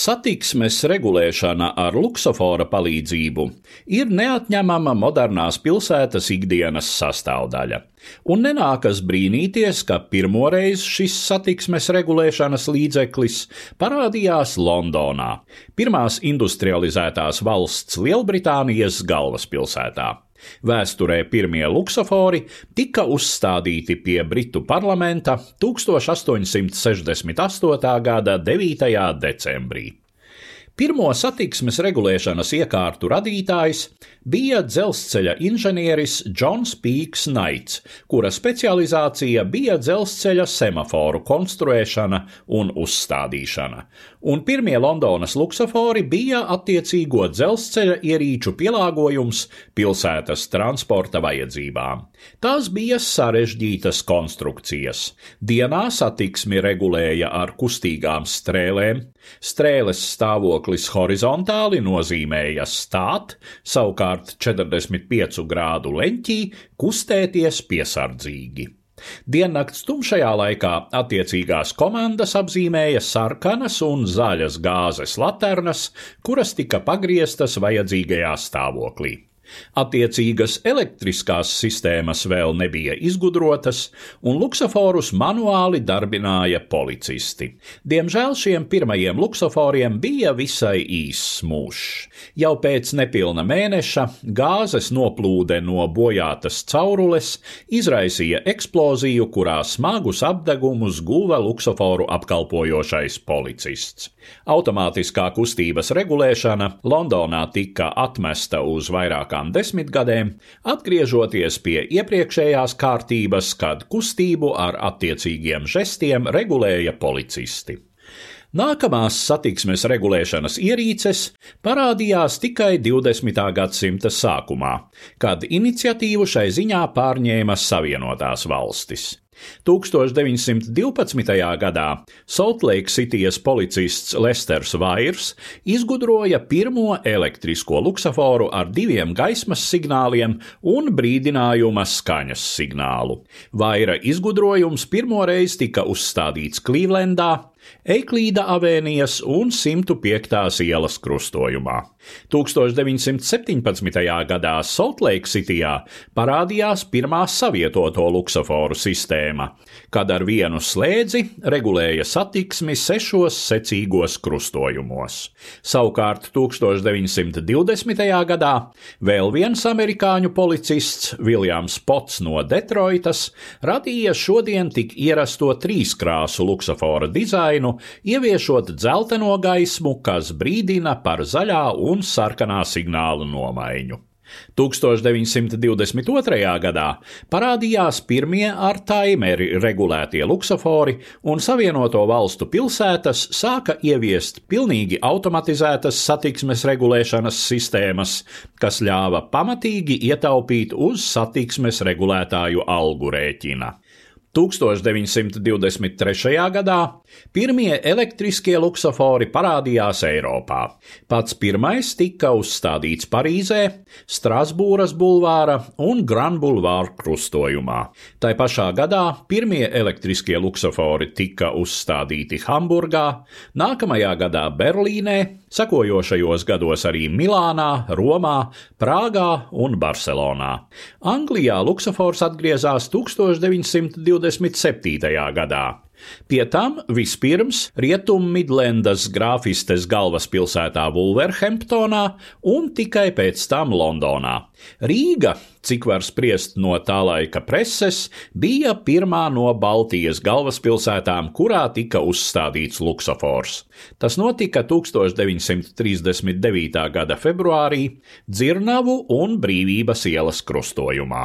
Satiksmes regulēšana ar luksofora palīdzību ir neatņemama modernās pilsētas ikdienas sastāvdaļa, un nenākas brīnīties, ka pirmoreiz šis satiksmes regulēšanas līdzeklis parādījās Londonā, pirmās industrializētās valsts Lielbritānijas galvaspilsētā. Vēsturē pirmie luksofori tika uzstādīti pie Britu parlamenta 1868. gada 9. decembrī. Pirmo satiksmes regulēšanas iekārtu radītājs bija dzelzceļa inženieris Džons Pīks Naits, kura specializācija bija dzelzceļa semaforu konstruēšana un uzstādīšana, un pirmie Londonas luksofori bija attiecīgo dzelzceļa ierīču pielāgojums pilsētas transporta vajadzībām. Tās bija sarežģītas konstrukcijas. Dienā satiksmi regulēja ar kustīgām strēlēm, strēles stāvoklis horizontāli nozīmēja stāt, savukārt 45 grādu leņķī kustēties piesardzīgi. Diennakts tumšajā laikā attiecīgās komandas apzīmēja sarkanas un zaļas gāzes laternas, kuras tika pagrieztas vajadzīgajā stāvoklī. Attiecīgas elektriskās sistēmas vēl nebija izgudrotas, un luksaforus manuāli darbināja policisti. Diemžēl šiem pirmajiem luksaforiem bija visai īss mūžs. Jau pēc nepilna mēneša gāzes noplūde no bojātas caurules izraisīja eksploziju, kurā smagus apdegumus guva luksaforu apkalpojošais policists. Automātiskā kustības regulēšana Londonā tika atmesta uz vairākām vairākām desmitgadēm, atgriežoties pie iepriekšējās kārtības, kad kustību ar attiecīgiem žestiem regulēja policisti. Nākamās satiksmes regulēšanas ierīces parādījās tikai 20. gadsimta sākumā, kad iniciatīvu šai ziņā pārņēma Savienotās valstis. 1912. gadā Saltlake Cityjas policists Lesters Vairs izgudroja pirmo elektrisko luksaforu ar diviem gaismas signāliem un brīdinājuma skaņas signālu. Vaira izgudrojums pirmoreiz tika uzstādīts Klīvlendā, Eiklīda avēnijas un 105. ielas krustojumā. 1917. gadā Saltlake Cityjā parādījās pirmā savietoto luksaforu sistēma, kad ar vienu slēdzi regulēja satiksmi sešos secīgos krustojumos. Savukārt 1920. gadā vēl viens amerikāņu policists, Viljams Pots no Detroitas, radīja šodien tik ierasto trīskrāsu luksafora dizainu, ieviešot dzelteno gaismu, kas brīdina par zaļā un sarkanā signāla nomaiņu. 1922. gadā parādījās pirmie ar taimeri regulētie luksofori, un Savienoto valstu pilsētas sāka ieviest pilnīgi automatizētas satiksmes regulēšanas sistēmas, kas ļāva pamatīgi ietaupīt uz satiksmes regulētāju algu rēķina. 1923. gadā pirmie elektriskie luksofori parādījās Eiropā. Pats pirmais tika uzstādīts Parīzē, Strasbūras bulvāra un Granbulvāra krustojumā. Tai pašā gadā pirmie elektriskie luksofori tika uzstādīti Hamburgā, nākamajā gadā Berlīnē, sekojošajos gados arī Milānā, Romā, Prāgā un Barcelonā. Anglijā luksofors atgriezās 1920. 27. gadā. Pie tam vispirms Rietummidlendas grāfistes galvaspilsētā Vulverhemptonā un tikai pēc tam Londonā. Rīga, cik var spriest no tā laika preses, bija pirmā no Baltijas galvaspilsētām, kurā tika uzstādīts luksofors. Tas notika 1939. gada februārī Dzirnavu un Brīvības ielas krustojumā.